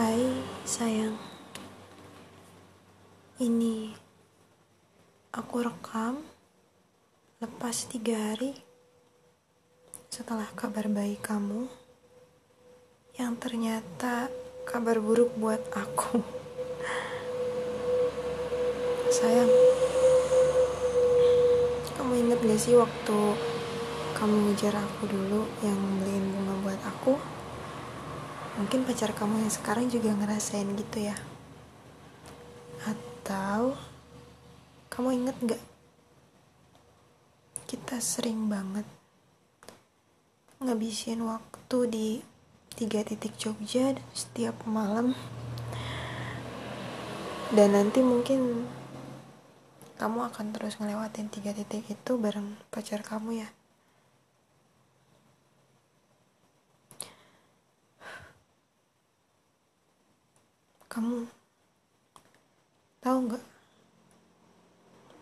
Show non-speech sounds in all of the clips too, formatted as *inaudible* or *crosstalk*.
Hai sayang. Ini Aku rekam Lepas tiga hari Setelah kabar baik kamu Yang ternyata Kabar buruk buat aku. *laughs* Sayang Kamu inget gak sih waktu Kamu ngejar aku dulu Yang beliin bunga buat aku Mungkin pacar kamu yang sekarang juga ngerasain gitu ya. Atau kamu inget gak? Kita sering banget ngabisin waktu di tiga titik Jogja setiap malam. Dan nanti mungkin kamu akan terus ngelewatin tiga titik itu bareng pacar kamu ya. Kamu tahu nggak?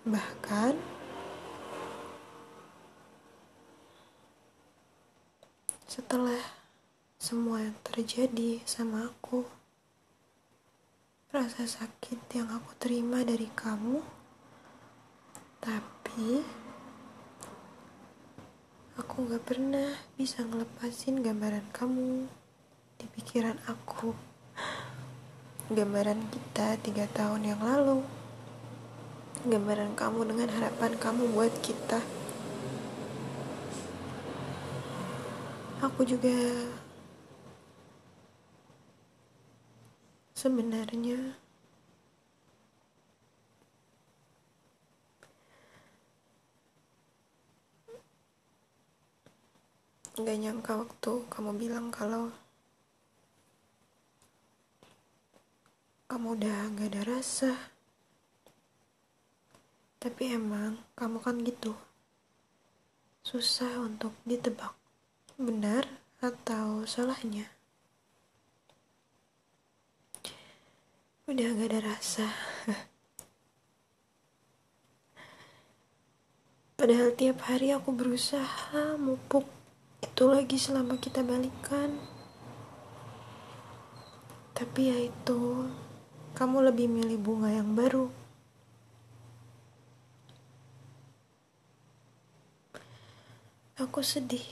Bahkan setelah semua yang terjadi sama aku, rasa sakit yang aku terima dari kamu, tapi aku nggak pernah bisa ngelepasin gambaran kamu di pikiran aku gambaran kita tiga tahun yang lalu. Gambaran kamu dengan harapan kamu buat kita. Aku juga sebenarnya gak nyangka waktu kamu bilang kalau kamu udah gak ada rasa. Tapi emang kamu kan gitu. Susah untuk ditebak benar atau salahnya. Udah gak ada rasa. *laughs* Padahal tiap hari aku berusaha mupuk itu lagi selama kita balikan. Tapi ya itu, kamu lebih milih bunga yang baru. Aku sedih.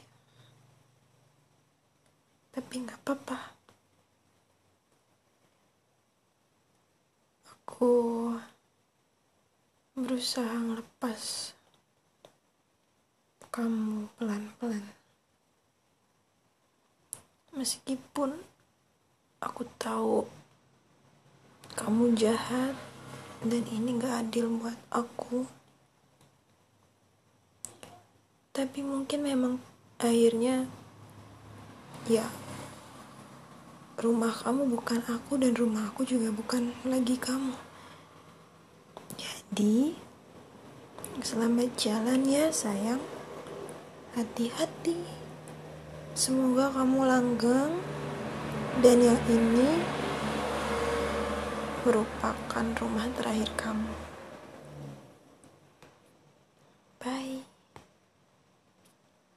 Tapi gak apa-apa. Aku berusaha ngelepas kamu pelan-pelan. Meskipun aku tahu kamu jahat dan ini gak adil buat aku. Tapi mungkin memang akhirnya ya rumah kamu bukan aku dan rumah aku juga bukan lagi kamu. Jadi selamat jalan ya sayang. Hati-hati. Semoga kamu langgeng. Dan yang ini merupakan rumah terakhir kamu.